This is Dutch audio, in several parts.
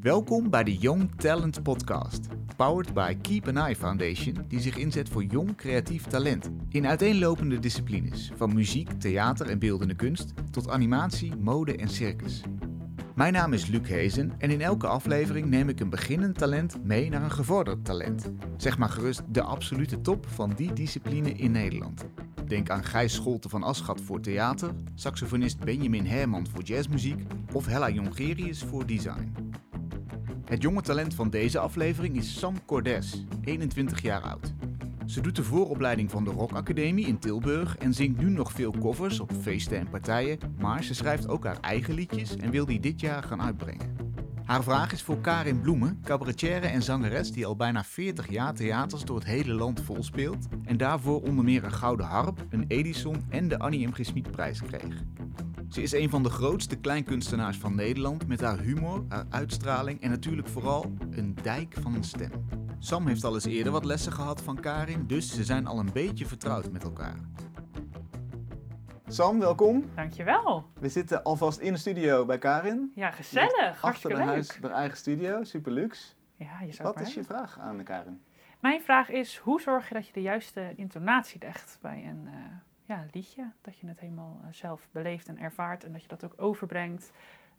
Welkom bij de Young Talent Podcast, powered by Keep an Eye Foundation, die zich inzet voor jong creatief talent in uiteenlopende disciplines, van muziek, theater en beeldende kunst tot animatie, mode en circus. Mijn naam is Luc Hezen en in elke aflevering neem ik een beginnend talent mee naar een gevorderd talent. Zeg maar gerust de absolute top van die discipline in Nederland. Denk aan Gijs Scholte van Aschat voor theater, saxofonist Benjamin Herman voor jazzmuziek of Hella Jongerius voor design. Het jonge talent van deze aflevering is Sam Cordes, 21 jaar oud. Ze doet de vooropleiding van de Rock Academie in Tilburg en zingt nu nog veel covers op feesten en partijen, maar ze schrijft ook haar eigen liedjes en wil die dit jaar gaan uitbrengen. Haar vraag is voor Karin Bloemen, cabaretière en zangeres die al bijna 40 jaar theaters door het hele land volspeelt en daarvoor onder meer een Gouden Harp, een Edison en de Annie M. G. Schmid prijs kreeg. Ze is een van de grootste kleinkunstenaars van Nederland met haar humor, haar uitstraling en natuurlijk vooral een dijk van een stem. Sam heeft al eens eerder wat lessen gehad van Karin, dus ze zijn al een beetje vertrouwd met elkaar. Sam, welkom. Dankjewel. We zitten alvast in de studio bij Karin. Ja, gezellig. Achter haar huis, haar eigen studio, super luxe. Ja, je zou Wat is je vraag aan Karin? Mijn vraag is, hoe zorg je dat je de juiste intonatie legt bij een eh, ja, liedje? Dat je het helemaal eh, zelf beleeft en ervaart en dat je dat ook overbrengt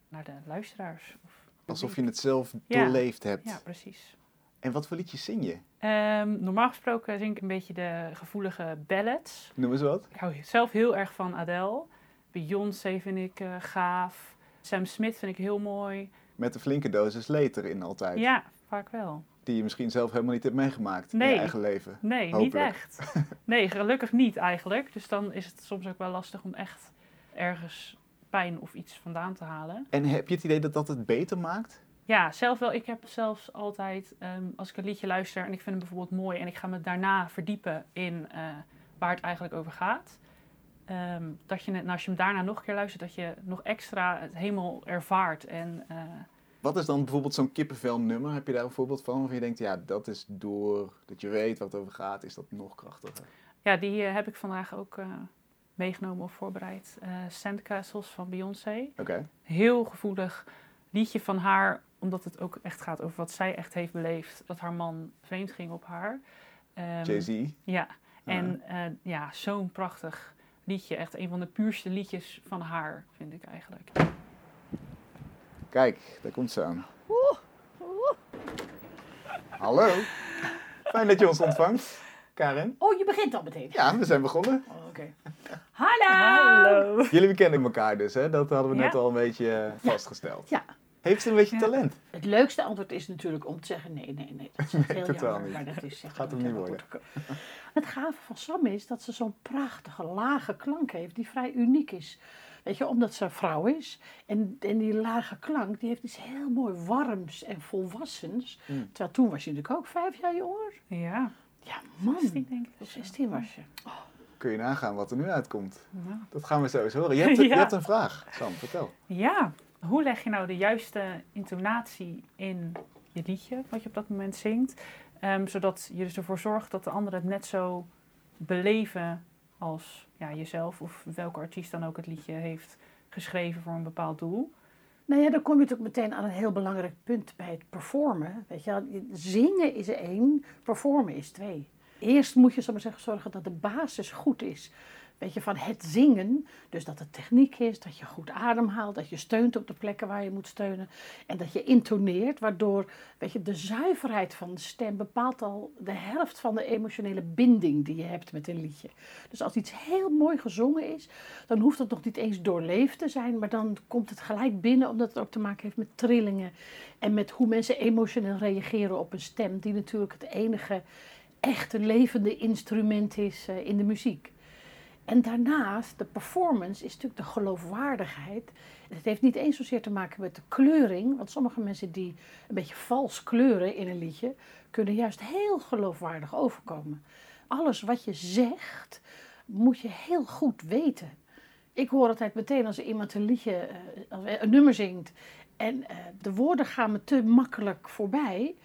naar de luisteraars. Of Alsof je het zelf Ja. doorleefd hebt. Ja, precies. En wat voor liedjes zing je? Ehm, normaal gesproken zing ik een beetje de gevoelige ballads. Noem eens wat. Ik hou zelf heel erg van Adele. Beyoncé vind ik eh, gaaf. Sam Smith vind ik heel mooi. Met een flinke dosis leed erin altijd. Ja, vaak wel. Die je misschien zelf helemaal niet hebt meegemaakt in je eigen leven. Nee, niet echt. Nee, gelukkig niet eigenlijk. Dus dan is het soms ook wel lastig om echt ergens pijn of iets vandaan te halen. En heb je het idee dat dat het beter maakt? Ja, zelf wel. Ik heb zelfs altijd, ehm, als ik een liedje luister en ik vind hem bijvoorbeeld mooi en ik ga me daarna verdiepen in eh, waar het eigenlijk over gaat. ehm, dat je, net- nou, als je hem daarna nog een keer luistert, dat je nog extra het helemaal ervaart. En eh, Wat is dan bijvoorbeeld zo'n kippenvel nummer? Heb je daar een voorbeeld van? Waarvan je denkt, ja, dat is door dat je weet wat het over gaat, is dat nog krachtiger. ja, die eh, heb ik vandaag ook meegenomen of voorbereid. Eh Sandcastles van Beyoncé. Oké. heel gevoelig liedje van haar, omdat het ook echt gaat over wat zij echt heeft beleefd. Dat haar man vreemd ging op haar. Ehm, Jay-Z. Ja, en eh, ja, zo'n prachtig liedje. Echt een van de puurste liedjes van haar, vind ik eigenlijk. Kijk, daar komt ze aan. Hallo. Fijn dat je ons ontvangt, Karin. Oh, je begint al meteen. Ja, we zijn begonnen. Oh, Oké. Hallo. Hallo! Jullie kennen elkaar dus, hè? Dat hadden we net Ja. al een beetje eh, vastgesteld. Ja, Heeft ze een beetje Ja. talent? het leukste antwoord is natuurlijk om te zeggen nee, nee, nee. Dat is heel totaal jammer, niet. maar dat is Gaat hem niet worden. Het gave van Sam is dat ze zo'n prachtige lage klank heeft die vrij uniek is. Weet je, omdat ze een vrouw is. En, en die lage klank, die heeft iets heel mooi warms en volwassens. Mm. Terwijl toen was je natuurlijk ook vijf jaar jonger. Ja, Ja, man. 16 denk ik. of zo. 16 was je. Kun je nagaan wat er nu uitkomt. Ja. Dat gaan we zo eens horen. Je hebt, je hebt een vraag, Sam, vertel. Ja, hoe leg je nou de juiste intonatie in je liedje, wat je op dat moment zingt? Ehm, zodat je dus ervoor zorgt dat de anderen het net zo beleven als ja, jezelf of welke artiest dan ook het liedje heeft geschreven voor een bepaald doel. Nou ja, dan kom je natuurlijk meteen aan een heel belangrijk punt bij het performen. Weet je, zingen is één, performen is twee. Eerst moet je, ik maar zeggen, zorgen dat de basis goed is. Weet je, van het zingen. Dus dat het techniek is, dat je goed ademhaalt, dat je steunt op de plekken waar je moet steunen. En dat je intoneert, waardoor weet je, de zuiverheid van de stem bepaalt al de helft van de emotionele binding die je hebt met een liedje. Dus als iets heel mooi gezongen is, dan hoeft het nog niet eens doorleefd te zijn, maar dan komt het gelijk binnen, omdat het ook te maken heeft met trillingen en met hoe mensen emotioneel reageren op een stem, die natuurlijk het enige echte levende instrument is eh, in de muziek. En daarnaast, de performance is natuurlijk de geloofwaardigheid. Het heeft niet eens zozeer te maken met de kleuring, want sommige mensen die een beetje vals kleuren in een liedje, kunnen juist heel geloofwaardig overkomen. Alles wat je zegt, moet je heel goed weten. Ik hoor altijd meteen als iemand een liedje, eh, een nummer zingt en eh, de woorden gaan me te makkelijk voorbij,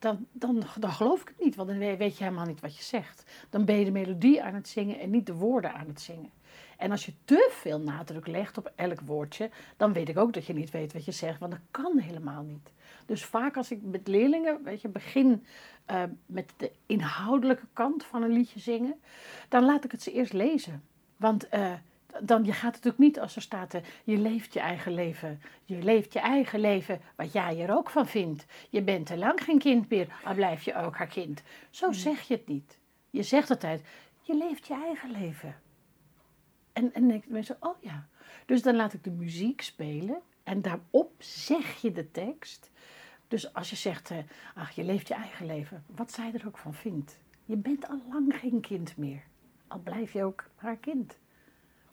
dan, dan, dan geloof ik het niet, want dan we- weet je helemaal niet wat je zegt. Dan ben je de melodie aan het zingen en niet de woorden aan het zingen. En als je te veel nadruk legt op elk woordje, dan weet ik ook dat je niet weet wat je zegt, want dat kan helemaal niet. Dus vaak als ik met leerlingen, weet je, begin eh, met de inhoudelijke kant van een liedje zingen, dan laat ik het ze eerst lezen. Want eh, dan, je gaat natuurlijk niet als er staat, eh, je leeft je eigen leven. Je leeft je eigen leven, wat jij er ook van vindt. Je bent te lang geen kind meer, al blijf je ook haar kind. Zo zeg je het niet. Je zegt altijd, je leeft je eigen leven. En, en dan denken mensen, oh ja. Dus dan laat ik de muziek spelen en daarop zeg je de tekst. Dus als je zegt, eh, ach, je leeft je eigen leven, wat zij er ook van vindt. Je bent al lang geen kind meer, al blijf je ook haar kind.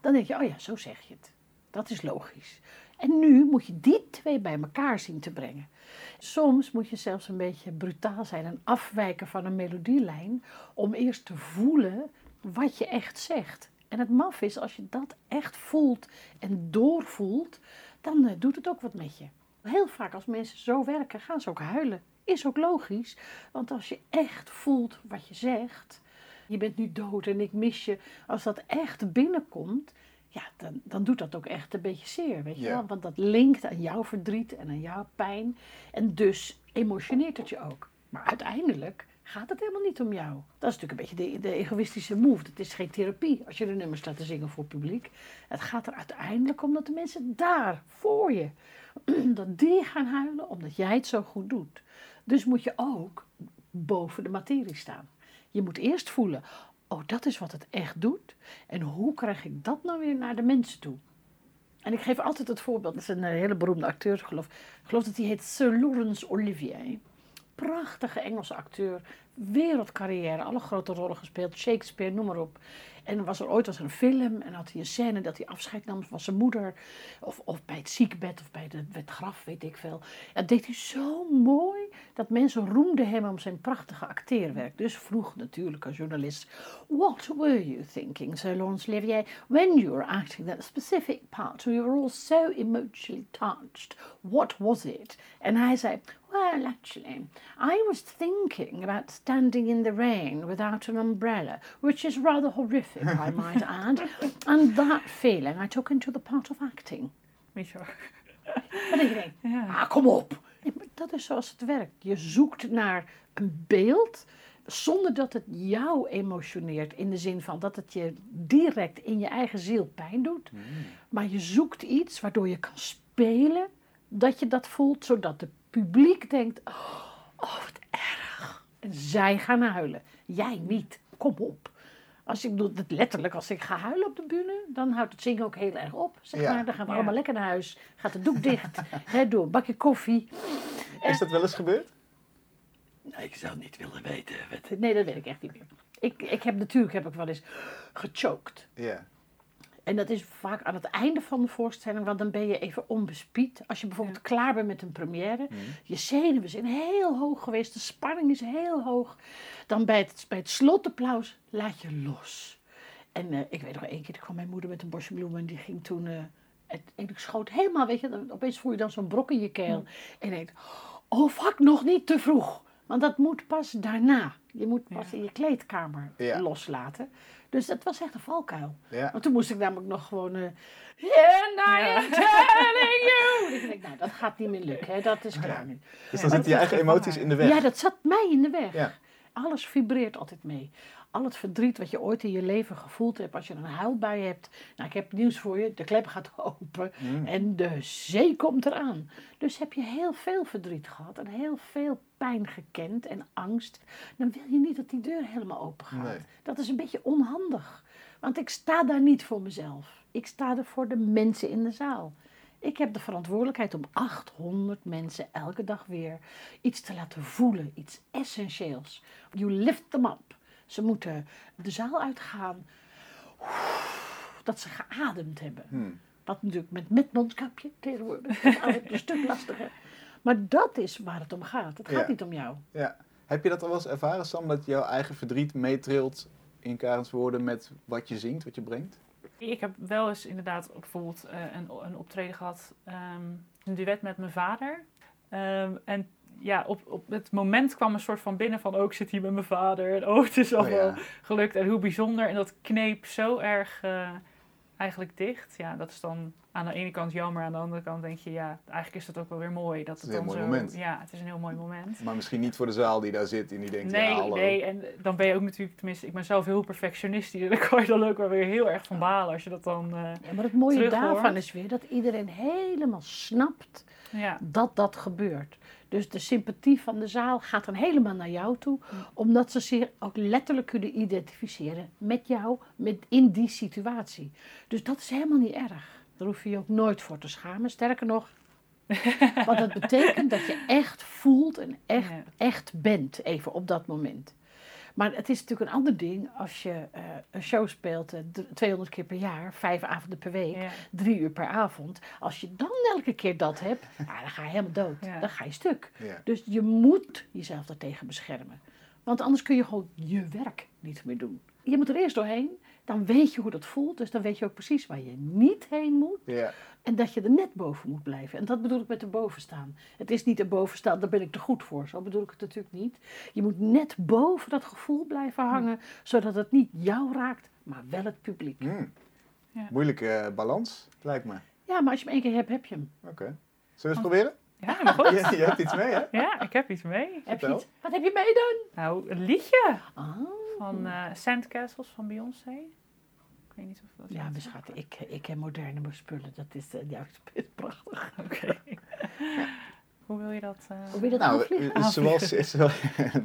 Dan denk je, oh ja, zo zeg je het. Dat is logisch. En nu moet je die twee bij elkaar zien te brengen. Soms moet je zelfs een beetje brutaal zijn en afwijken van een melodielijn om eerst te voelen wat je echt zegt. En het maf is, als je dat echt voelt en doorvoelt, dan eh, doet het ook wat met je. Heel vaak als mensen zo werken, gaan ze ook huilen. Is ook logisch, want als je echt voelt wat je zegt, je bent nu dood en ik mis je, als dat echt binnenkomt, ja, dan, dan doet dat ook echt een beetje zeer, weet je wel? Want dat linkt aan jouw verdriet en aan jouw pijn en dus emotioneert het je ook. Maar uiteindelijk gaat het helemaal niet om jou. Dat is natuurlijk een beetje de, de egoïstische move. Het is geen therapie als je de nummers staat te zingen voor publiek. Het gaat er uiteindelijk om dat de mensen daar voor je, dat die gaan huilen omdat jij het zo goed doet. Dus moet je ook boven de materie staan. Je moet eerst voelen, oh dat is wat het echt doet. En hoe krijg ik dat nou weer naar de mensen toe? En ik geef altijd het voorbeeld, dat is een eh, hele beroemde acteur, geloof, geloof dat hij heet Sir Laurence Olivier. Prachtige Engelse acteur, wereldcarrière, alle grote rollen gespeeld, Shakespeare, noem maar op. En was er ooit was een film en had hij een scène dat hij afscheid nam van zijn moeder. Of, of bij het ziekbed of bij de, het graf, weet ik veel. Dat deed hij zo mooi dat mensen roemden hem om zijn prachtige acteerwerk. Dus vroeg natuurlijk een journalist, what were you thinking, Sir Laurence Olivier, when you were acting that specific part? We were all so emotionally touched. What was it? En hij zei, well, actually, I was thinking about standing in the rain without an umbrella, which is rather horrific, I might add. And that feeling I took into the part of acting. Je wel. En dan denk Ja. ah, kom op. Ja, maar dat is zoals het werkt. Je zoekt naar een beeld zonder dat het jou emotioneert. In de zin van dat het je direct in je eigen ziel pijn doet. Maar je zoekt iets waardoor je kan spelen dat je dat voelt. Zodat het publiek denkt, oh, oh, wat. En zij gaan huilen. Jij niet. Kom op. Als ik doe het letterlijk, als ik ga huilen op de bühne, dan houdt het zingen ook heel erg op. Zeg Ja. maar, dan gaan we Ja. allemaal lekker naar huis. Gaat het doek dicht. hè, doe een bakje koffie. Is dat wel eens gebeurd? Nee, ik zou niet willen weten. Nee, dat weet ik echt niet meer. Ik, ik heb natuurlijk heb ik wel eens gechoked. Ja. En dat is vaak aan het einde van de voorstelling, want dan ben je even onbespied. Als je bijvoorbeeld klaar bent met een première, je zenuwen zijn heel hoog geweest, de spanning is heel hoog. Dan bij het, bij het slotapplaus laat je los. En eh, ik weet nog één keer, ik kwam mijn moeder met een bosje bloemen en die ging toen, eh, het, en ik schoot helemaal, weet je, dan- opeens voel je dan zo'n brok in je keel. En je denkt, oh fuck, nog niet te vroeg. Want dat moet pas daarna. Je moet pas Ja. in je kleedkamer Ja. loslaten. Dus dat was echt een valkuil. Ja. Want toen moest ik namelijk nog gewoon. eh And I am telling you! Ik denk, nou, dat gaat niet meer lukken, hè? dat is klaar nu. Dus dan dat zitten je eigen emoties waar. in de weg. Ja, dat zat mij in de weg. Ja. Alles vibreert altijd mee. Al het verdriet wat je ooit in je leven gevoeld hebt, als je een huilbui hebt. Nou, ik heb nieuws voor je: de klep gaat open Mm. en de zee komt eraan. Dus heb je heel veel verdriet gehad en heel veel pijn gekend en angst. Dan wil je niet dat die deur helemaal open gaat. Nee. Dat is een beetje onhandig. Want ik sta daar niet voor mezelf. Ik sta er voor de mensen in de zaal. Ik heb de verantwoordelijkheid om 800 mensen elke dag weer iets te laten voelen, iets essentieels. You lift them up. Ze moeten de zaal uitgaan dat ze geademd hebben. Hmm. Wat natuurlijk met, met mondkapje tegenwoordig is een stuk lastiger. Maar dat is waar het om gaat. Het gaat Ja. niet om jou. Ja. Heb je dat al wel eens ervaren, Sam, dat jouw eigen verdriet meetrilt in Karens woorden met wat je zingt, wat je brengt? Ik heb wel eens inderdaad bijvoorbeeld eh, een, een optreden gehad, ehm, een duet met mijn vader. Ehm, en ja, op, op het moment kwam een soort van binnen van... oh, ik zit hier met mijn vader en oh, het is allemaal Oh ja. gelukt. En hoe bijzonder. En dat kneep zo erg eh, eigenlijk dicht. Ja, dat is dan aan de ene kant jammer. Aan de andere kant denk je, ja, eigenlijk is dat ook wel weer mooi. Dat Het het, is een dan heel zo, mooi moment. Ja, het is een heel mooi moment. Maar misschien niet voor de zaal die daar zit en die denkt, Nee, ja, hallo. nee, en dan ben je ook natuurlijk, tenminste, ik ben zelf heel perfectionistisch. En daar kan je dan ook wel weer heel erg van balen als je dat dan. eh, Ja, maar het mooie daarvan is weer dat iedereen helemaal snapt ja, dat dat gebeurt. Dus de sympathie van de zaal gaat dan helemaal naar jou toe, omdat ze zich ook letterlijk kunnen identificeren met jou met, in die situatie. Dus dat is helemaal niet erg. Daar hoef je je ook nooit voor te schamen. Sterker nog, want dat betekent dat je echt voelt en echt, Ja. echt bent, even op dat moment. Maar het is natuurlijk een ander ding als je eh, een show speelt eh, d- 200 keer per jaar, vijf avonden per week ja, drie uur per avond. Als je dan elke keer dat hebt, ja, dan ga je helemaal dood. Ja. Dan ga je stuk. Ja. Dus je moet jezelf daartegen beschermen. Want anders kun je gewoon je werk niet meer doen. Je moet er eerst doorheen, dan weet je hoe dat voelt. Dus dan weet je ook precies waar je niet heen moet. Ja. En dat je er net boven moet blijven. En dat bedoel ik met erboven staan. Het is niet erboven staan, daar ben ik te goed voor. Zo bedoel ik het natuurlijk niet. Je moet net boven dat gevoel blijven hangen, zodat het niet jou raakt, maar wel het publiek. Hmm. Ja. Moeilijke eh, balans, lijkt me. Ja, maar als je hem één keer hebt, heb je hem. Oké. Zullen we eens proberen? ja, maar goed. Je, je hebt iets mee, hè? Ja, ik heb iets mee. Heb je iets? Wat heb je mee dan? Nou, een liedje Ah. Van eh Sandcastles van Beyoncé. Ik weet niet of dat. Ja, zegt. schat, ik, ik heb moderne spullen. Dat is uh, juist prachtig. Oké. Hoe wil je dat? eh, Hoe wil je dat Nou, aanvliegen? eh, zoals, is wel-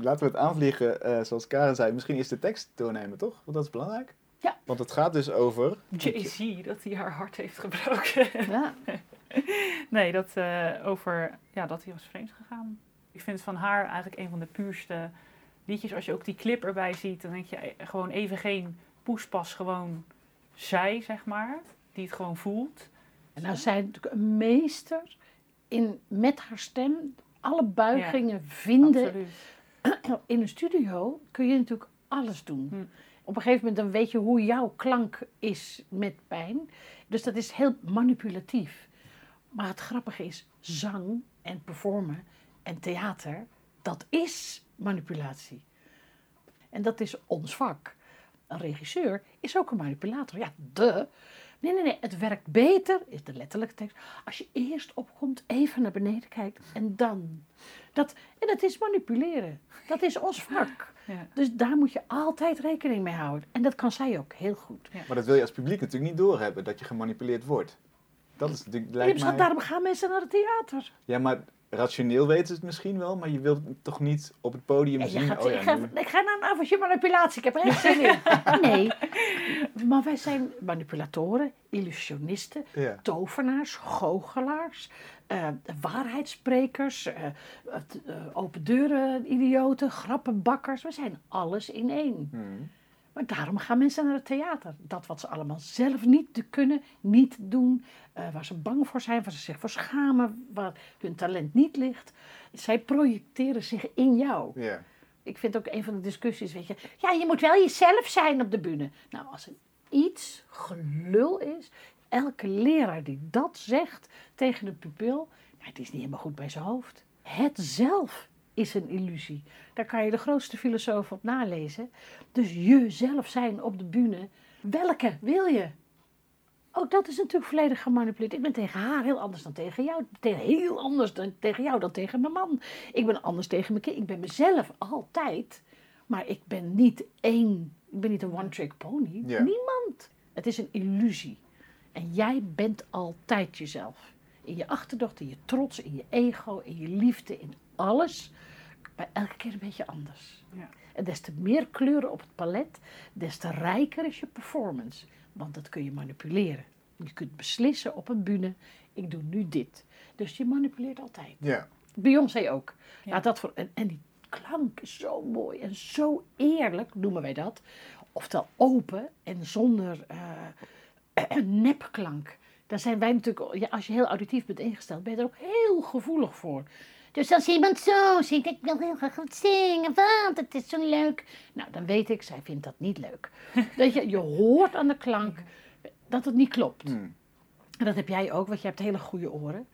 laten we het aanvliegen, eh, zoals Karen zei. Misschien is de tekst doornemen, toch? Want dat is belangrijk. Ja. Want het gaat dus over... Jay-Z, dat hij haar hart heeft gebroken. Ja, nee, dat eh, over ja, dat hij was vreemd gegaan. Ik vind van haar eigenlijk een van de puurste liedjes. Als je ook die clip erbij ziet, dan denk je eh, gewoon even geen poespas, gewoon zij, zeg maar. Die het gewoon voelt. en nou zij natuurlijk een meester in met haar stem alle buigingen vinden. Absoluut. In een studio kun je natuurlijk alles doen. Hm. Op een gegeven moment dan weet je hoe jouw klank is met pijn. Dus dat is heel manipulatief. Maar het grappige is, zang en performen en theater, dat is manipulatie. En dat is ons vak. Een regisseur is ook een manipulator. Ja, de. Nee, nee, nee. Het werkt beter, is de letterlijke tekst. Als je eerst opkomt, even naar beneden kijkt en dan. Dat, en dat is manipuleren. Dat is ons vak. Ja. Dus daar moet je altijd rekening mee houden. En dat kan zij ook heel goed. Maar dat wil je als publiek natuurlijk niet doorhebben, dat je gemanipuleerd wordt. Dat is natuurlijk, Ja, lijkt dus mij... Daarom gaan mensen naar het theater. Ja, maar rationeel weten ze het misschien wel, maar je wilt toch niet op het podium zien... gaat, oh ik, ja, ga, nu- ik ga naar een avondje manipulatie. Ik heb er echt zin in. Nee. Maar wij zijn manipulatoren, illusionisten, ja. tovenaars, goochelaars, eh, waarheidssprekers, eh, eh, open deuren idioten, grappenbakkers. We zijn alles in één. Hmm. Maar daarom gaan mensen naar het theater. Dat wat ze allemaal zelf niet kunnen, niet doen, eh, waar ze bang voor zijn, waar ze zich voor schamen, waar hun talent niet ligt. Zij projecteren zich in jou. Ik vind ook een van de discussies, weet je, ja, je moet wel jezelf zijn op de bühne. Nou, als er iets gelul is, elke leraar die dat zegt tegen een pupil, nou, het is niet helemaal goed bij zijn hoofd. Het zelf is een illusie. Daar kan je de grootste filosoof op nalezen. Dus jezelf zijn op de bühne, welke wil je? Ook dat is natuurlijk volledig gemanipuleerd. Ik ben tegen haar heel anders dan tegen jou. Heel anders dan tegen jou dan tegen mijn man. Ik ben anders tegen mijn kind. Ik ben mezelf altijd. Maar ik ben niet één. Ik ben niet een one-trick pony. Niemand. Het is een illusie. En jij bent altijd jezelf. In je achterdocht, in je trots, in je ego, in je liefde, in alles. Maar elke keer een beetje anders. Ja. En des te meer kleuren op het palet, des te rijker is je performance. Want dat kun je manipuleren. Je kunt beslissen op een bühne, ik doe nu dit. Dus je manipuleert altijd. ja. Beyoncé ook. Ja. Dat voor, en, en die klank is zo mooi en zo eerlijk, noemen wij dat. Oftewel open en zonder eh, een nepklank. Daar zijn wij natuurlijk, ja, als je heel auditief bent ingesteld, ben je er ook heel gevoelig voor. Dus als iemand zo zingt, ik wil heel graag goed zingen, want het is zo leuk. Nou, dan weet ik, zij vindt dat niet leuk. Weet je, je hoort aan de klank dat het niet klopt. Hmm. En dat heb jij ook, want je hebt hele goede oren.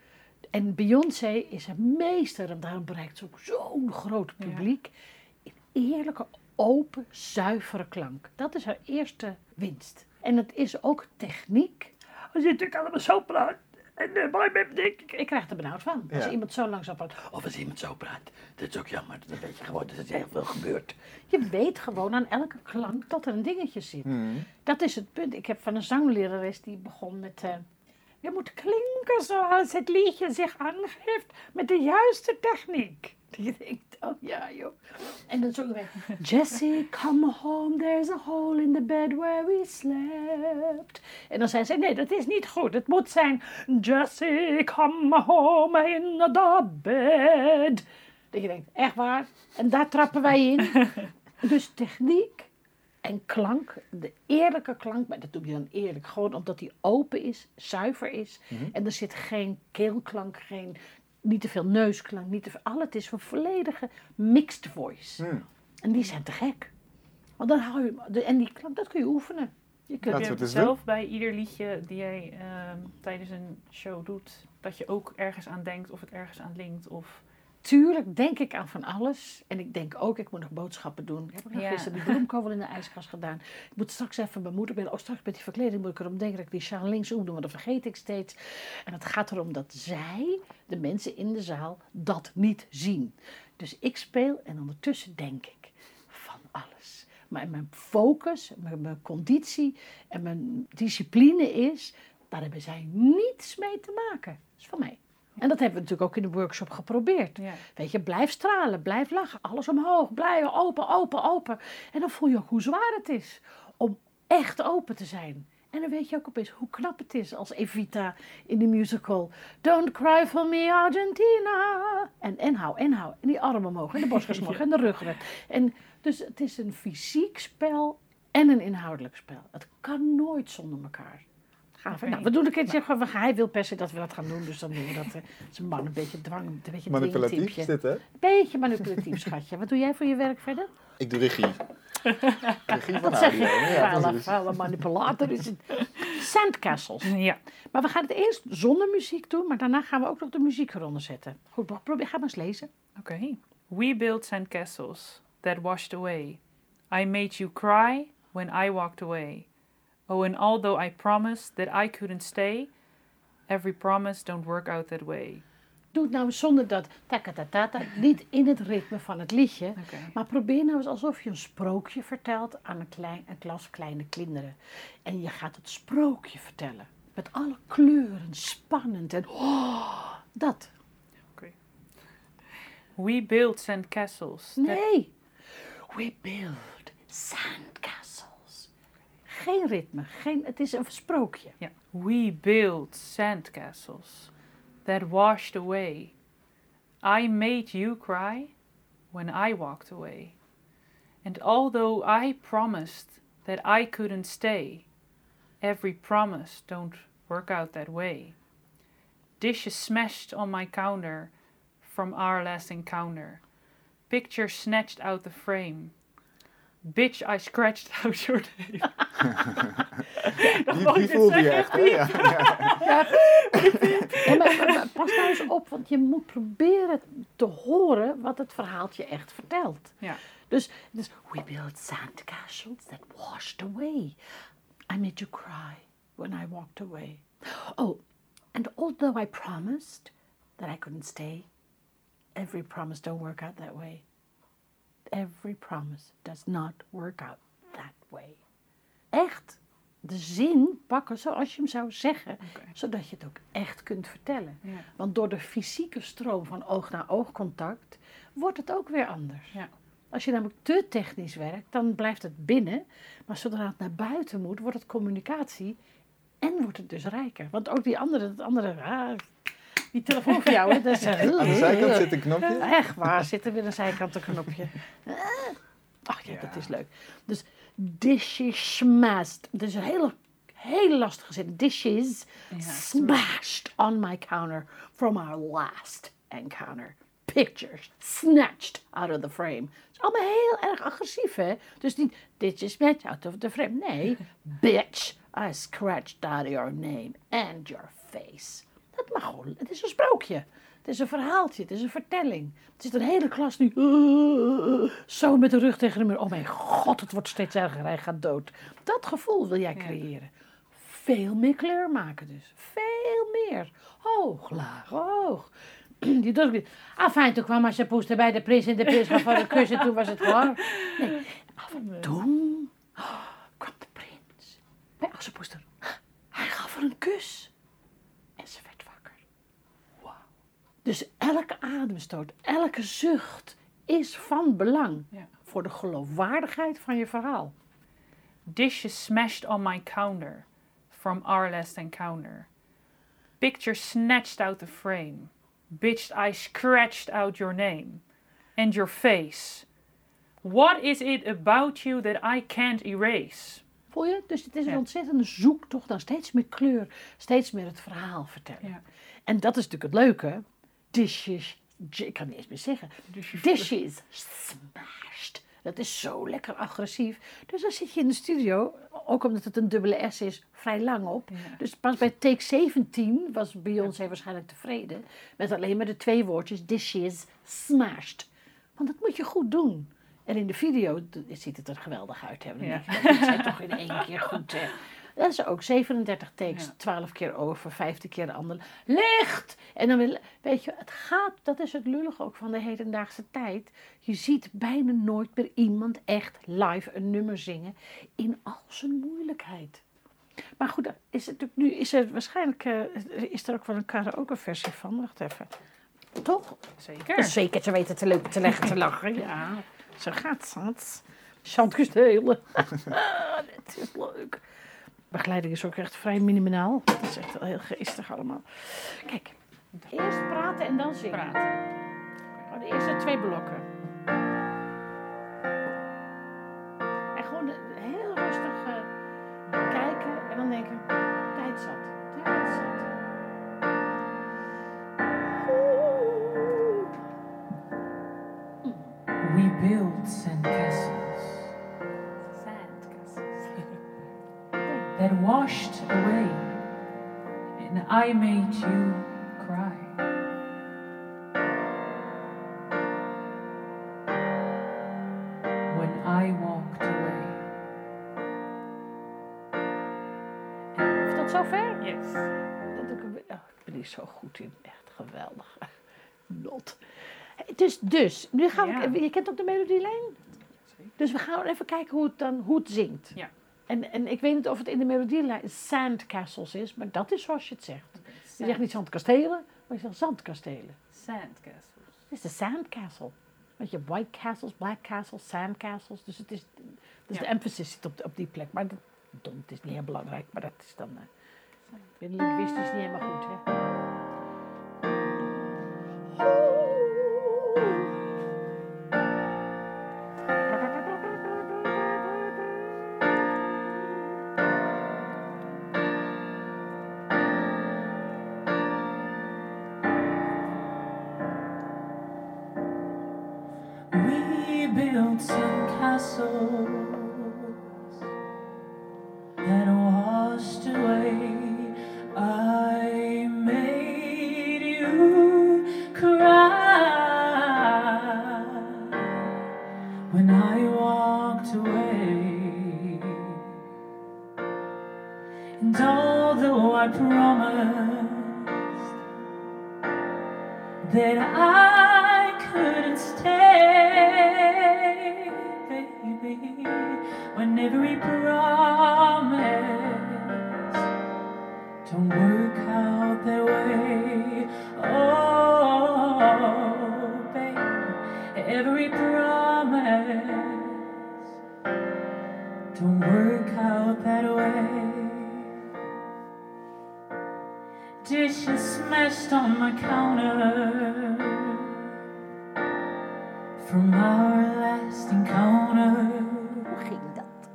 En Beyoncé is een meester en daarom bereikt ze ook zo'n groot Ja. publiek. In eerlijke, open, zuivere klank. Dat is haar eerste winst. En het is ook techniek. Als je natuurlijk allemaal zo praat. En uh, maar ik, ik, krijg er benauwd van. Als Ja. iemand zo langzaam praat. Of als iemand zo praat. Dat is ook jammer. Dan weet je gewoon dat er heel veel gebeurt. Je weet gewoon aan elke klank dat er een dingetje zit. Hmm. Dat is het punt. Ik heb van een zanglerares die begon met... eh, je moet klinken zoals het liedje zich aangeeft met de juiste techniek. Je denkt, oh ja joh. En dan zongen wij... Jessie, come home, there's a hole in the bed where we slept. En dan zei ze, nee, dat is niet goed. Het moet zijn... Jessie, come home in the bed. Dat je denkt, echt waar? En daar trappen wij in. Dus techniek en klank, de eerlijke klank, maar dat doe je dan eerlijk, gewoon omdat die open is, zuiver is. En er zit geen keelklank, geen, niet te veel neusklank, niet te veel, al het is een volledige mixed voice. Hmm. En die zijn te gek. Want dan hou je, de, en die klank, dat kun je oefenen. Je kunt, je zelf bij ieder liedje die jij ehm, tijdens een show doet, dat je ook ergens aan denkt of het ergens aan linkt? Of... Tuurlijk denk ik aan van alles. En ik denk ook, ik moet nog boodschappen doen. Ik heb nog Ja. gisteren die bloemkool in de ijskast gedaan. Ik moet straks even mijn moeder bellen. Oh, straks met die verkleding moet ik erom denken dat ik die sjaal links doe. Maar dat vergeet ik steeds. En het gaat erom dat zij, de mensen in de zaal, dat niet zien. Dus ik speel en ondertussen denk ik van alles. Maar mijn focus, mijn, mijn conditie en mijn discipline is, daar hebben zij niets mee te maken. Dat is van mij. En dat hebben we natuurlijk ook in de workshop geprobeerd. Ja. Weet je, blijf stralen, blijf lachen, alles omhoog, blijf open, open, open. En dan voel je ook hoe zwaar het is om echt open te zijn. En dan weet je ook opeens hoe knap het is als Evita in de musical Don't Cry for Me Argentina. En, en hou, en hou. En die armen omhoog, en de borstkas omhoog, en de ruggen. En dus het is een fysiek spel en een inhoudelijk spel. Het kan nooit zonder elkaar. Gaaf. hè? Oké. Nou, we doen een keertje, we gaan- hij wil per se dat we dat gaan doen, dus dan doen we dat. eh, Het is een man een beetje dwang, een beetje Manipulatief is dit, hè? Beetje manipulatief, schatje. Wat doe jij voor je werk verder? Ik doe regie. regie van Wat zeg je? Ja, vuile manipulator is het. Sandcastles. Ja. Maar we gaan het eerst zonder muziek doen, maar daarna gaan we ook nog de muziek eronder zetten. Goed, probeer, ga maar eens lezen. Oké. We built sandcastles that washed away. I made you cry when I walked away. Oh, and although I promised that I couldn't stay, every promise don't work out that way. Doe het nou eens zonder dat takatatata, niet in het ritme van het liedje. Maar probeer nou eens alsof je een sprookje vertelt aan een, klein, een klas kleine kinderen. En je gaat het sprookje vertellen. Met alle kleuren, spannend en oh, dat. We built sandcastles. that- Nee. We build sandcastles. Geen ritme, geen, het is een sprookje. Yeah. We built sandcastles that washed away. I made you cry when I walked away. And although I promised that I couldn't stay, every promise don't work out that way. Dishes smashed on my counter from our last encounter. Pictures snatched out the frame. Bitch, I scratched out your name. Die, die voelde je echt, hè? Ja. ja. Ja, maar, maar- maar pas nou eens op, want je moet proberen te horen wat het verhaaltje echt vertelt. Ja. Dus, dus we built sandcastles that washed away. I made you cry when I walked away. Oh, and although I promised that I couldn't stay, every promise don't work out that way. Every promise does not work out that way. Echt de zin pakken zoals je hem zou zeggen, zodat je het ook echt kunt vertellen. Ja. Want door de fysieke stroom van oog-naar-oog contact wordt het ook weer anders. Ja. Als je namelijk te technisch werkt, dan blijft het binnen. Maar zodra het naar buiten moet, wordt het communicatie en wordt het dus rijker. Want ook die andere, dat andere ah, die telefoon van jou, hè, dat is... Aan de zijkant zit een knopje. Echt waar, zit er weer een zijkant een knopje. Ach ja, dat is leuk. Dus dishes smashed. Is een hele, hele lastige zin. Dishes Ja. smashed on my counter from our last encounter. Pictures snatched out of the frame. Het is allemaal heel erg agressief, hè? Dus niet dishes smashed out of the frame. Nee, bitch, I scratched out your name and your face. Dat mag gewoon. Het is een sprookje. Het is een verhaaltje, het is een vertelling. Het zit een hele klas nu zo met de rug tegen de muur. Oh mijn god, het wordt steeds erger, hij gaat dood. Dat gevoel wil jij Ja. creëren. Veel meer kleur maken dus. Veel meer. Hoog, laag, hoog. Die niet. Ah, fijn, toen kwam Assepoester bij de prins en de prins gaf haar een kus en toen was het klaar. Nee, af en toen kwam de prins bij Assepoester. Hij gaf haar een kus. En ze werd wakker. Wauw. Dus elke ademstoot, elke zucht is van belang Ja. voor de geloofwaardigheid van je verhaal. Dishes smashed on my counter from our last encounter. Picture snatched out the frame. Bitched I scratched out your name. And your face. What is it about you that I can't erase? Voel je? Dus het is een Ja. ontzettende zoektocht naar steeds meer kleur, steeds meer het verhaal vertellen. Ja. En dat is natuurlijk het leuke. Dishes, ik kan niet eens meer zeggen. Dishes smashed. Dat is zo lekker agressief. Dus dan zit je in de studio, ook omdat het een dubbele S is, vrij lang op. Ja. Dus pas bij take 17 was Beyoncé waarschijnlijk tevreden. Met alleen maar de twee woordjes dishes smashed. Want dat moet je goed doen. En in de video ziet het er geweldig uit. Hè? Dan Ja. denk je, dat zijn toch in één keer goed. Hè? Dat is ook 37 takes, Ja. 12 keer over, 15 keer de andere. Licht! En dan wil, weet je, het gaat, dat is het lullige ook van de hedendaagse tijd. Je ziet bijna nooit meer iemand echt live een nummer zingen in al zijn moeilijkheid. Maar goed, is het natuurlijk nu is er waarschijnlijk eh, is er ook wel een karaoke versie van. Wacht even. Toch? Zeker. Zeker te weten te leuk te leggen te lachen. Ja, zo gaat het. Chantjes delen. Het is leuk. Begeleiding is ook echt vrij minimaal. Het is echt heel geestig allemaal. Kijk, eerst praten en dan zingen. Praten. Oh, de eerste twee blokken. En gewoon heel rustig eh, kijken en dan denken, tijd zat, tijd zat. We built sandcastles that washed away, and I made you cry. When I walked away, Is dat zover? Yes. Dat ik, oh, ik ben hier zo goed in. Echt geweldig. Not. Dus, dus nu gaan Ja. we. Je kent ook de melodielijn? Dus we gaan even kijken hoe het dan hoe het zingt. Ja. En, en ik weet niet of het in de melodielijn Sandcastles is, maar dat is zoals je het zegt. Je zegt niet zandkastelen, maar je zegt zandkastelen. Sandcastles. Het is de Sandcastle. Weet je, white castles, black castles, sandcastles. Dus het is, dus Ja. de emphasis zit op, de- op die plek. Maar dat, dom, het is niet heel belangrijk, maar dat is dan... Uh, linguistisch niet helemaal goed, hè? Built sandcastles last encounter. Hoe ging dat?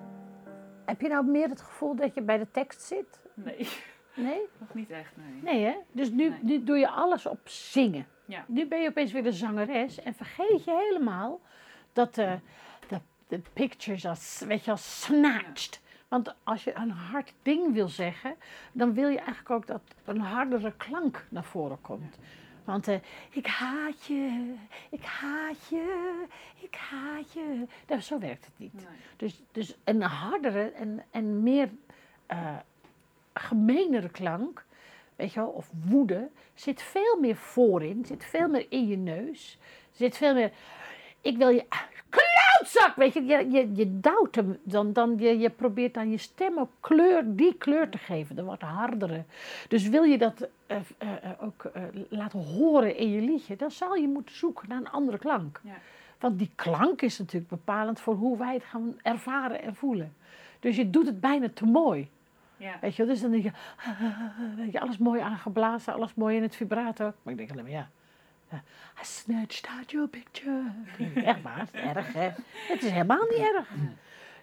Heb je nou meer het gevoel dat je bij de tekst zit? Nee, Nee? nog niet echt, nee. Nee, hè? Dus nu, Nee. nu doe je alles op zingen. Ja. Nu ben je opeens weer de zangeres en vergeet je helemaal dat de, de, de pictures are, s- weet je wel, snatched. Want als je een hard ding wil zeggen, dan wil je eigenlijk ook dat een hardere klank naar voren komt. Want eh, ik haat je, ik haat je, ik haat je. Nou, zo werkt het niet. Dus, dus een hardere en, en meer eh gemeenere klank, weet je wel, of woede, zit veel meer voorin, zit veel meer in je neus. Zit veel meer, ik wil je, klootzak, weet je, je, je, je duwt hem, dan, dan je, je probeert aan je stem ook kleur, die kleur te geven, de wat hardere. Dus wil je dat eh, eh, eh, ook laten horen in je liedje, dan zal je moeten zoeken naar een andere klank. Ja. Want die klank is natuurlijk bepalend voor hoe wij het gaan ervaren en voelen. Dus je doet het bijna te mooi. Ja. Weet je, dus dan denk je, weet je, alles mooi aangeblazen, alles mooi in het vibrato. Maar ik denk alleen maar, ja. I snatched out your picture. Echt waar, het is erg hè. Het is helemaal niet erg.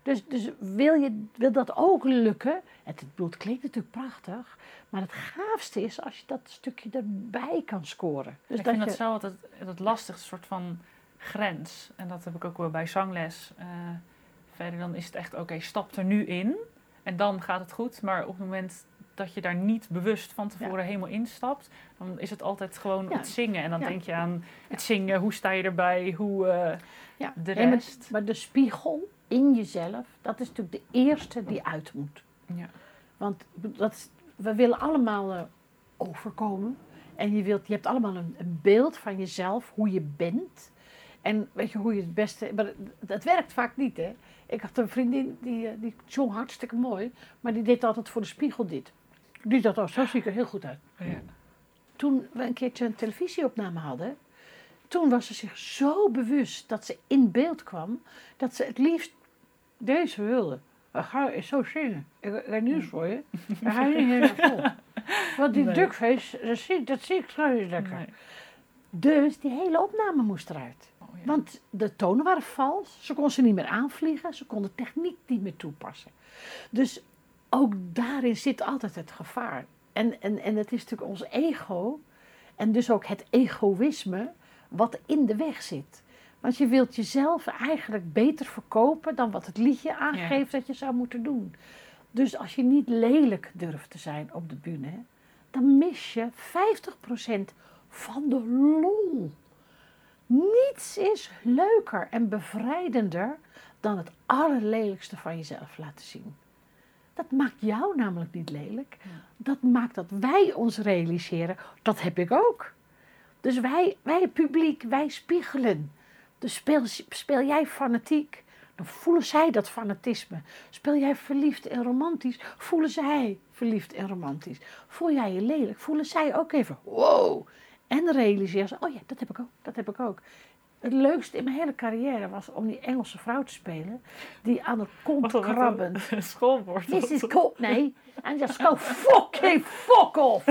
Dus, dus wil, je, wil dat ook lukken, het, het klinkt natuurlijk prachtig, maar het gaafste is als je dat stukje erbij kan scoren. Dus ik dat vind je, dat zo altijd het lastigste soort van grens. En dat heb ik ook wel bij zangles. Eh, verder dan is het echt, oké, stap er nu in. En dan gaat het goed. Maar op het moment dat je daar niet bewust van tevoren helemaal instapt... dan is het altijd gewoon Ja. het zingen. En dan Ja. denk je aan het zingen. Hoe sta je erbij? Hoe eh, ja. de maar- rest. maar de spiegel in jezelf, dat is natuurlijk de eerste die uit moet. Ja. Want dat, is- we willen allemaal eh, overkomen. En je, wilt, je hebt allemaal een, een beeld van jezelf, hoe je bent. En weet je hoe je het beste. Maar dat werkt vaak niet, hè? Ik had een vriendin die, eh, die zong hartstikke mooi, maar die deed altijd voor de spiegel dit. Die dacht, oh, zo zie ik er heel goed uit. Ja. Toen we een keertje een televisieopname hadden, toen was ze zich zo bewust dat ze in beeld kwam, dat ze het liefst deze wilde. We gaan zo zingen. Ik ik heb nieuws voor je. Daar ga je niet helemaal vol. Want die Nee. duckface, dat zie, ik- dat zie ik niet lekker. Nee. Dus die hele opname moest eruit. Oh, ja. Want de tonen waren vals. Ze kon ze niet meer aanvliegen. Ze kon de techniek niet meer toepassen. Dus ook daarin zit altijd het gevaar. En, en, en het is natuurlijk ons ego. En dus ook het egoïsme. Wat in de weg zit. Want je wilt jezelf eigenlijk beter verkopen dan wat het liedje aangeeft dat je zou moeten doen. Dus als je niet lelijk durft te zijn op de bühne, dan mis je 50% van de lol. Niets is leuker en bevrijdender dan het allerlelijkste van jezelf laten zien. Dat maakt jou namelijk niet lelijk. Dat maakt dat wij ons realiseren, dat heb ik ook. Dus wij, wij publiek, wij spiegelen. Dus speel, speel jij fanatiek, dan voelen zij dat fanatisme. Speel jij verliefd en romantisch, voelen zij verliefd en romantisch. Voel jij je lelijk, voelen zij ook even wow. En realiseren ze, oh ja, dat heb ik ook, dat heb ik ook. Het leukste in mijn hele carrière was om die Engelse vrouw te spelen, die aan de kont wat krabbend. een schoolwoord. This is cool. Nee. En just go fucking fuck off.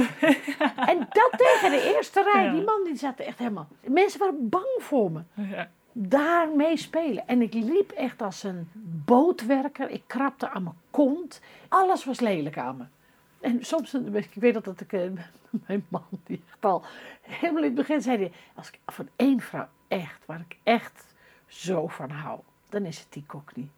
en dat tegen de eerste rij. Ja. Die man die zat echt helemaal... Mensen waren bang voor me. Ja. Daarmee spelen. En ik liep echt als een bootwerker. Ik krabde aan mijn kont. Alles was lelijk aan me. En soms, ik weet dat dat ik, eh, mijn man, die echt al helemaal in het begin zei, als ik van één vrouw echt, waar ik echt zo van hou, dan is het die Cockney.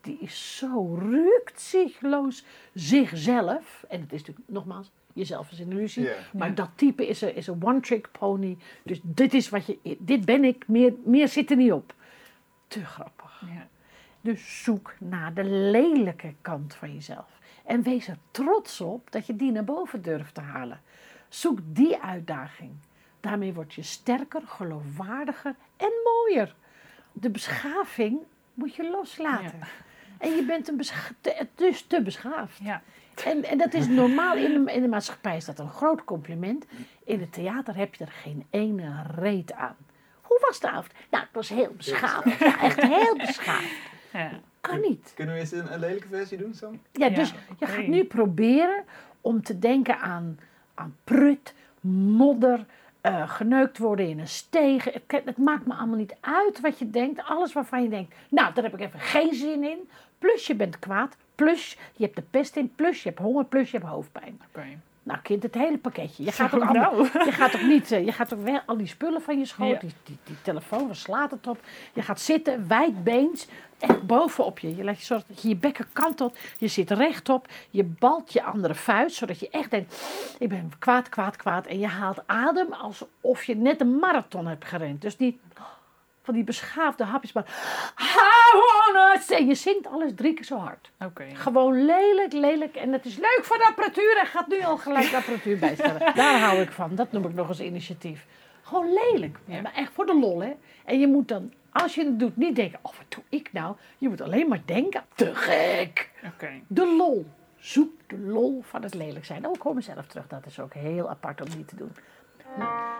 Die is zo rukzichtloos zichzelf. En het is natuurlijk, nogmaals, jezelf is een illusie. Maar dat type is een, is een one-trick pony. Dus dit is wat je, dit ben ik, meer, meer zit er niet op. Te grappig. Ja. Dus zoek naar de lelijke kant van jezelf. En wees er trots op dat je die naar boven durft te halen. Zoek die uitdaging. Daarmee word je sterker, geloofwaardiger en mooier. De beschaving moet je loslaten. En je bent een te- dus te beschaafd. Ja. En, en dat is normaal in de, in de maatschappij is dat een groot compliment. In het theater heb je er geen ene reet aan. Hoe was de avond? Nou, het was heel beschaafd. Ja, echt heel beschaafd. Ja. Kan niet. Kunnen we eens een, een lelijke versie doen, Sam? Ja, Ja, dus je gaat nu proberen om te denken aan, aan prut, modder, eh, geneukt worden in een steeg. Het, het maakt me allemaal niet uit wat je denkt. Alles waarvan je denkt, nou, daar heb ik even geen zin in. Plus je bent kwaad, plus je hebt de pest in, plus je hebt honger, plus je hebt hoofdpijn. Oké. Nou, kind, het hele pakketje. Je gaat ook, allemaal, nou. je gaat ook niet, eh, je gaat ook weg, al die spullen van je schoot, Ja. die, die, die telefoon, waar slaat het op? Je gaat zitten, wijdbeens, echt bovenop je. Je laat je zorgen dat je je bekken kantelt, je zit rechtop, je balt je andere vuist, zodat je echt denkt, ik ben kwaad, kwaad, kwaad. En je haalt adem alsof je net een marathon hebt gerend. Dus niet van die beschaafde hapjes, maar say. Je zingt alles drie keer zo hard. Oké. Gewoon lelijk, lelijk. En het is leuk voor de apparatuur. En gaat nu al gelijk de apparatuur bijstellen. Daar hou ik van. Dat noem ik nog eens initiatief. Gewoon lelijk. Ja. Maar echt voor de lol, hè. En je moet dan, als je het doet, niet denken... Oh, wat doe ik nou? Je moet alleen maar denken... Te gek. Oké. De lol. Zoek de lol van het lelijk zijn. Oh, ik kom mezelf terug. Dat is ook heel apart om niet te doen.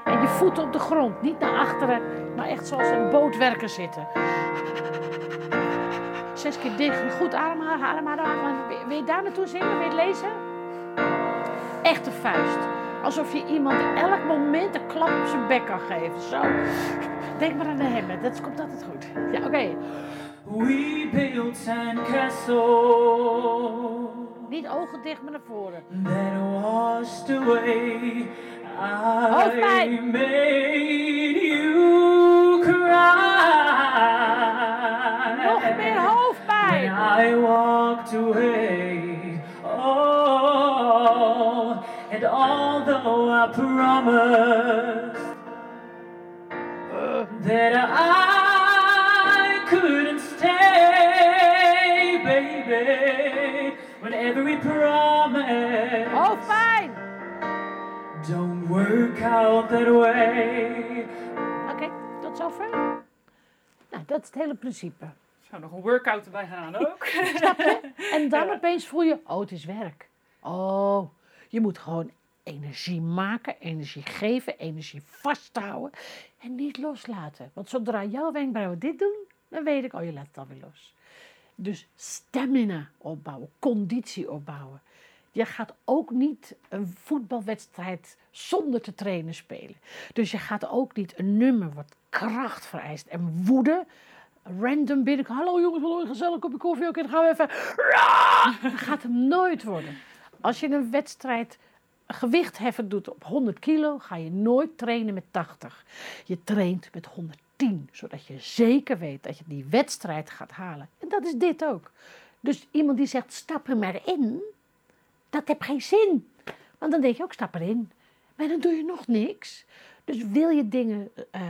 En je voeten op de grond. Niet naar achteren, maar echt zoals een bootwerker zitten. Zes keer dicht. Goed ademhalen, ademhalen, ademhalen. Wil- je daar naartoe zingen? Wil je het lezen? Echte vuist. Alsof je iemand elk moment een klap op zijn bek kan geven. Zo. Denk maar aan de hemmen. Dat komt altijd goed. Ja, oké. We built sandcastles Niet ogen dicht, maar naar voren. that washed away. Hoofdpijn. I made you cry. Nog meer hoofdpijn. When I walked away, oh, and although I promised that I couldn't stay, baby, when every promise work out that way. Oké, tot zover. Nou, dat is het hele principe. Zou nog een workout erbij gaan ook? Snap je? En dan opeens voel je, oh, het is werk. Oh, je moet gewoon energie maken, energie geven, energie vasthouden en niet loslaten. Want zodra jouw wenkbrauwen dit doen, dan weet ik, oh, je laat het alweer los. Dus stamina opbouwen, conditie opbouwen. Je gaat ook niet een voetbalwedstrijd zonder te trainen spelen. Dus je gaat ook niet een nummer wat kracht vereist en woede. Random binnen. Hallo jongens, hallo, gezellig kopje koffie. Oké, dan gaan we even. Dat gaat hem nooit worden. Als je een wedstrijd gewicht heffen doet op 100 kilo, ga je nooit trainen met 80. Je traint met 110, zodat je zeker weet dat je die wedstrijd gaat halen. En dat is dit ook. Dus iemand die zegt, stap er maar in, dat heeft geen zin. Want dan denk je ook, stap erin. Maar dan doe je nog niks. Dus wil je dingen eh,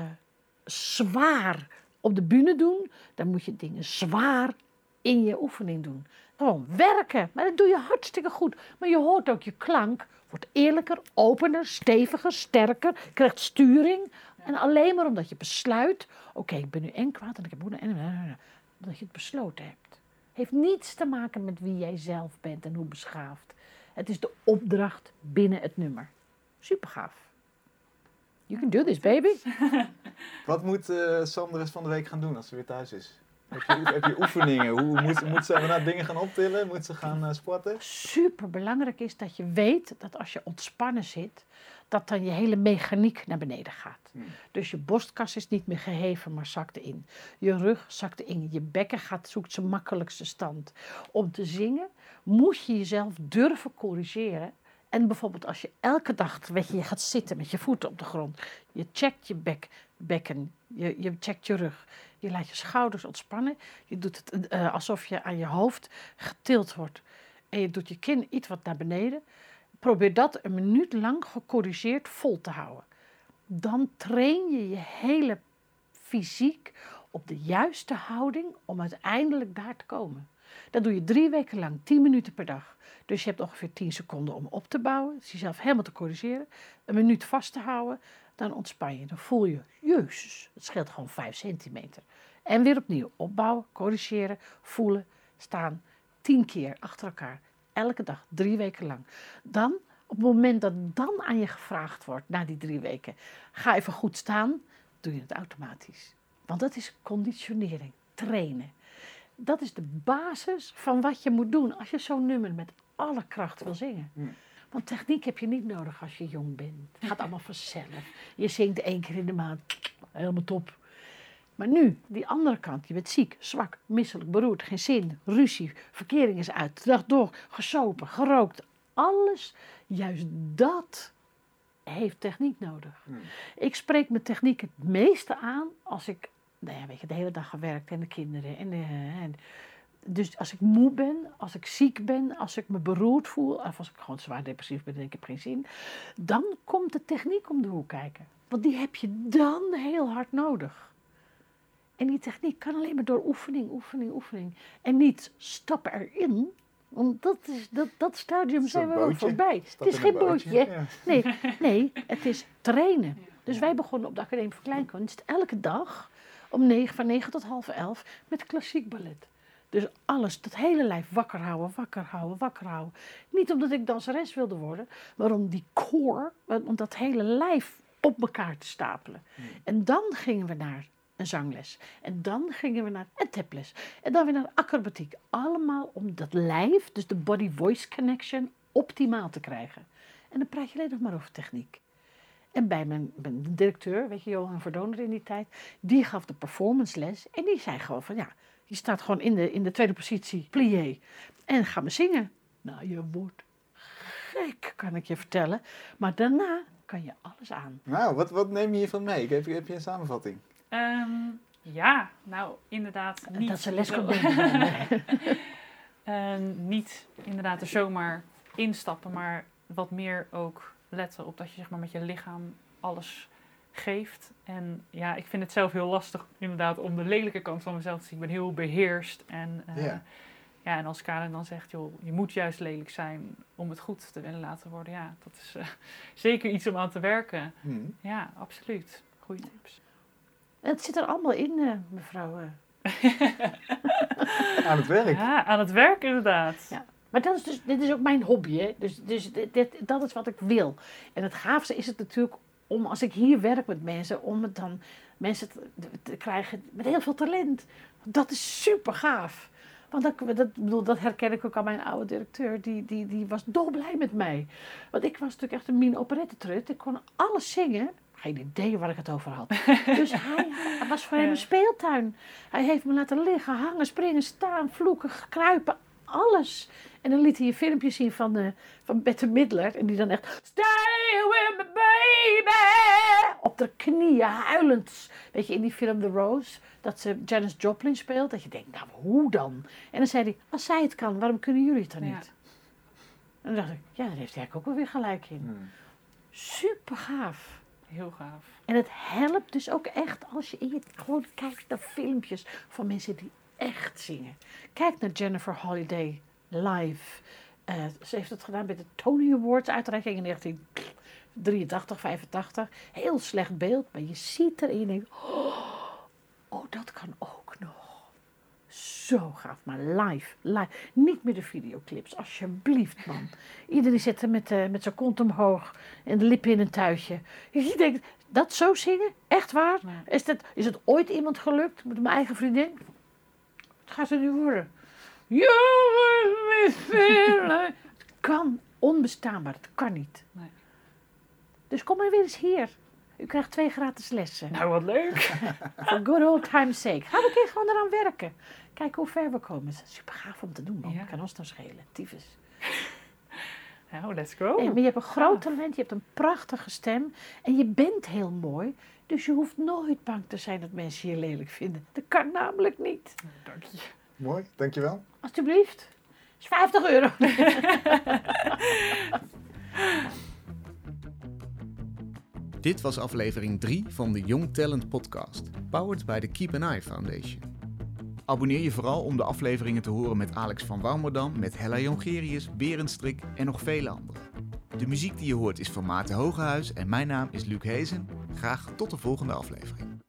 zwaar op de bühne doen, dan moet je dingen zwaar in je oefening doen. Gewoon werken, maar dat doe je hartstikke goed. Maar je hoort ook je klank, wordt eerlijker, opener, steviger, sterker, krijgt sturing. En alleen maar omdat je besluit, oké, ik ben nu en kwaad en ik heb hoede en... Dat je het besloten hebt. Heeft niets te maken met wie jij zelf bent en hoe beschaafd. Het is de opdracht binnen het nummer. Super gaaf. You can do this, baby. Wat moet eh Sam de rest van de week gaan doen als ze weer thuis is? Heb je, heb je oefeningen? Hoe moet, moet ze inderdaad dingen gaan optillen? Moet ze gaan eh, sporten? Super belangrijk is dat je weet dat als je ontspannen zit, dat dan je hele mechaniek naar beneden gaat. Hmm. Dus je borstkas is niet meer geheven, maar zakt in. Je rug zakt in. Je bekken gaat, zoekt zijn makkelijkste stand. Om te zingen moet je jezelf durven corrigeren. En bijvoorbeeld als je elke dag weet je, je gaat zitten met je voeten op de grond. Je checkt je bek, bekken, je, je checkt je rug. Je laat je schouders ontspannen. Je doet het eh, alsof je aan je hoofd getild wordt. En je doet je kin iets wat naar beneden. Probeer dat een minuut lang gecorrigeerd vol te houden. Dan train je je hele fysiek op de juiste houding om uiteindelijk daar te komen. Dat doe je drie weken lang, 10 minuten per dag. Dus je hebt ongeveer 10 seconden om op te bouwen, dus jezelf helemaal te corrigeren. Een minuut vast te houden, dan ontspan je. Dan voel je, jezus, het scheelt gewoon 5 centimeter. En weer opnieuw opbouwen, corrigeren, voelen, staan. 10 keer achter elkaar, elke dag, drie weken lang. Dan, op het moment dat dan aan je gevraagd wordt, na die drie weken, ga even goed staan, doe je het automatisch. Want dat is conditionering, trainen. Dat is de basis van wat je moet doen als je zo'n nummer met alle kracht wil zingen. Want techniek heb je niet nodig als je jong bent. Het gaat allemaal vanzelf. Je zingt één keer in de maand. Helemaal top. Maar nu, die andere kant. Je bent ziek, zwak, misselijk, beroerd, geen zin, ruzie, verkering is uit, de dag door, gesopen, gerookt. alles, juist dat heeft techniek nodig. Hmm. Ik spreek mijn techniek het meeste aan als ik, nou ja, weet je, de hele dag gewerkt en de kinderen. En, eh, en, dus als ik moe ben, als ik ziek ben, als ik me beroerd voel, of als ik gewoon zwaar depressief ben en ik heb geen zin, dan komt de techniek om de hoek kijken. Want die heb je dan heel hard nodig. En die techniek kan alleen maar door oefening, oefening, oefening. En niet stappen erin. Want dat, is, dat, dat stadium zijn we wel voorbij. Stap het is geen bootje. Ja. Nee, nee, het is trainen. Dus wij begonnen op de Academie voor Kleinkunst elke dag om negen, van 9 tot half 11 met klassiek ballet. Dus alles, dat hele lijf wakker houden, wakker houden, wakker houden. Niet omdat ik danseres wilde worden, maar om die core, om dat hele lijf op elkaar te stapelen. En dan gingen we naar een zangles. En dan gingen we naar een taples. En dan weer naar acrobatiek. Allemaal om dat lijf, dus de body-voice connection, optimaal te krijgen. En dan praat je alleen nog maar over techniek. En bij mijn, mijn directeur, weet je, Johan Verdoner in die tijd, die gaf de performance les. En die zei gewoon van ja, je staat gewoon in de, in de tweede positie, plié. En ga maar zingen. Nou, je wordt gek, kan ik je vertellen. Maar daarna kan je alles aan. Nou, wat, wat neem je hiervan mee? Heb, je- heb je een samenvatting? Ehm, ja, nou inderdaad niet. dat ze les nemen. En niet inderdaad er zomaar instappen, maar wat meer ook letten op dat je zeg maar, met je lichaam alles geeft. En ja, ik vind het zelf heel lastig inderdaad om de lelijke kant van mezelf te zien. Ik ben heel beheerst en eh, Ja. ja, en als Karen dan zegt, joh, je moet juist lelijk zijn om het goed te willen laten worden. Ja, dat is eh, zeker iets om aan te werken. Hmm. Ja, absoluut. Goeie tips. Het zit er allemaal in, eh, mevrouw. eh. Aan het werk. Ja, aan het werk inderdaad. Ja. Maar dat is dus, dit is ook mijn hobby, hè. Dus, dus dit, dit- dat is wat ik wil. En het gaafste is het natuurlijk om, als ik hier werk met mensen, om het dan mensen te, te krijgen met heel veel talent. Dat is super gaaf. Want dat, dat, bedoel, dat herken ik ook aan mijn oude directeur. Die, die, die was dolblij met mij. Want ik was natuurlijk echt een mine operettetrut. Ik kon alles zingen. Geen idee waar ik het over had. Dus hij, hij was voor hem een speeltuin. Hij heeft me laten liggen, hangen, springen, staan, vloeken, kruipen. Alles. En dan liet hij een filmpje zien van, de, van Bette Midler. En die dan echt... Stay with me, baby! Op de knieën, huilend. Weet je, in die film The Rose. Dat ze Janis Joplin speelt. Dat je denkt, nou, hoe dan? En dan zei hij, als zij het kan, waarom kunnen jullie het dan Ja. niet? En dan dacht ik, ja, daar heeft hij eigenlijk ook wel weer gelijk in. Hmm. Super gaaf. Heel gaaf. En het helpt dus ook echt als je in je gewoon kijkt naar filmpjes van mensen die echt zingen. Kijk naar Jennifer Holiday live. Eh, ze heeft het gedaan met de Tony Awards uitreiking in 1983, 85. Heel slecht beeld, maar je ziet er en je denkt, oh, oh, dat kan ook nog. Zo gaaf, maar live, live. Niet meer de videoclips, alsjeblieft man. Iedereen zit er met, eh, met zijn kont omhoog en de lippen in een tuitje. Je denkt, dat zo zingen? Echt waar? Ja. Is, dat, is het ooit iemand gelukt met mijn eigen vriendin? Wat gaat het nu worden? You make me feel like... Het kan onbestaanbaar, het kan niet. Nee. Dus kom maar weer eens hier. U krijgt twee gratis lessen. Nou, wat leuk. For good old time's sake. Ga een keer gewoon eraan werken. Kijken hoe ver we komen. Het is super gaaf om te doen, man. Ja. Kan ons nou schelen. Tyfus. Nou, let's go. Maar je hebt een groot talent, je hebt een prachtige stem en je bent heel mooi. Dus je hoeft nooit bang te zijn dat mensen je lelijk vinden. Dat kan namelijk niet. Dank je. Mooi, dankjewel. Alsjeblieft. is 50 euro. Dit was aflevering 3 van de Young Talent Podcast, powered by the Keep an Eye Foundation. Abonneer je vooral om de afleveringen te horen met Alex van Warmerdam, met Hella Jongerius, Berendstrik en nog vele anderen. De muziek die je hoort is van Maarten Hogehuis en mijn naam is Luc Hezen. Graag tot de volgende aflevering.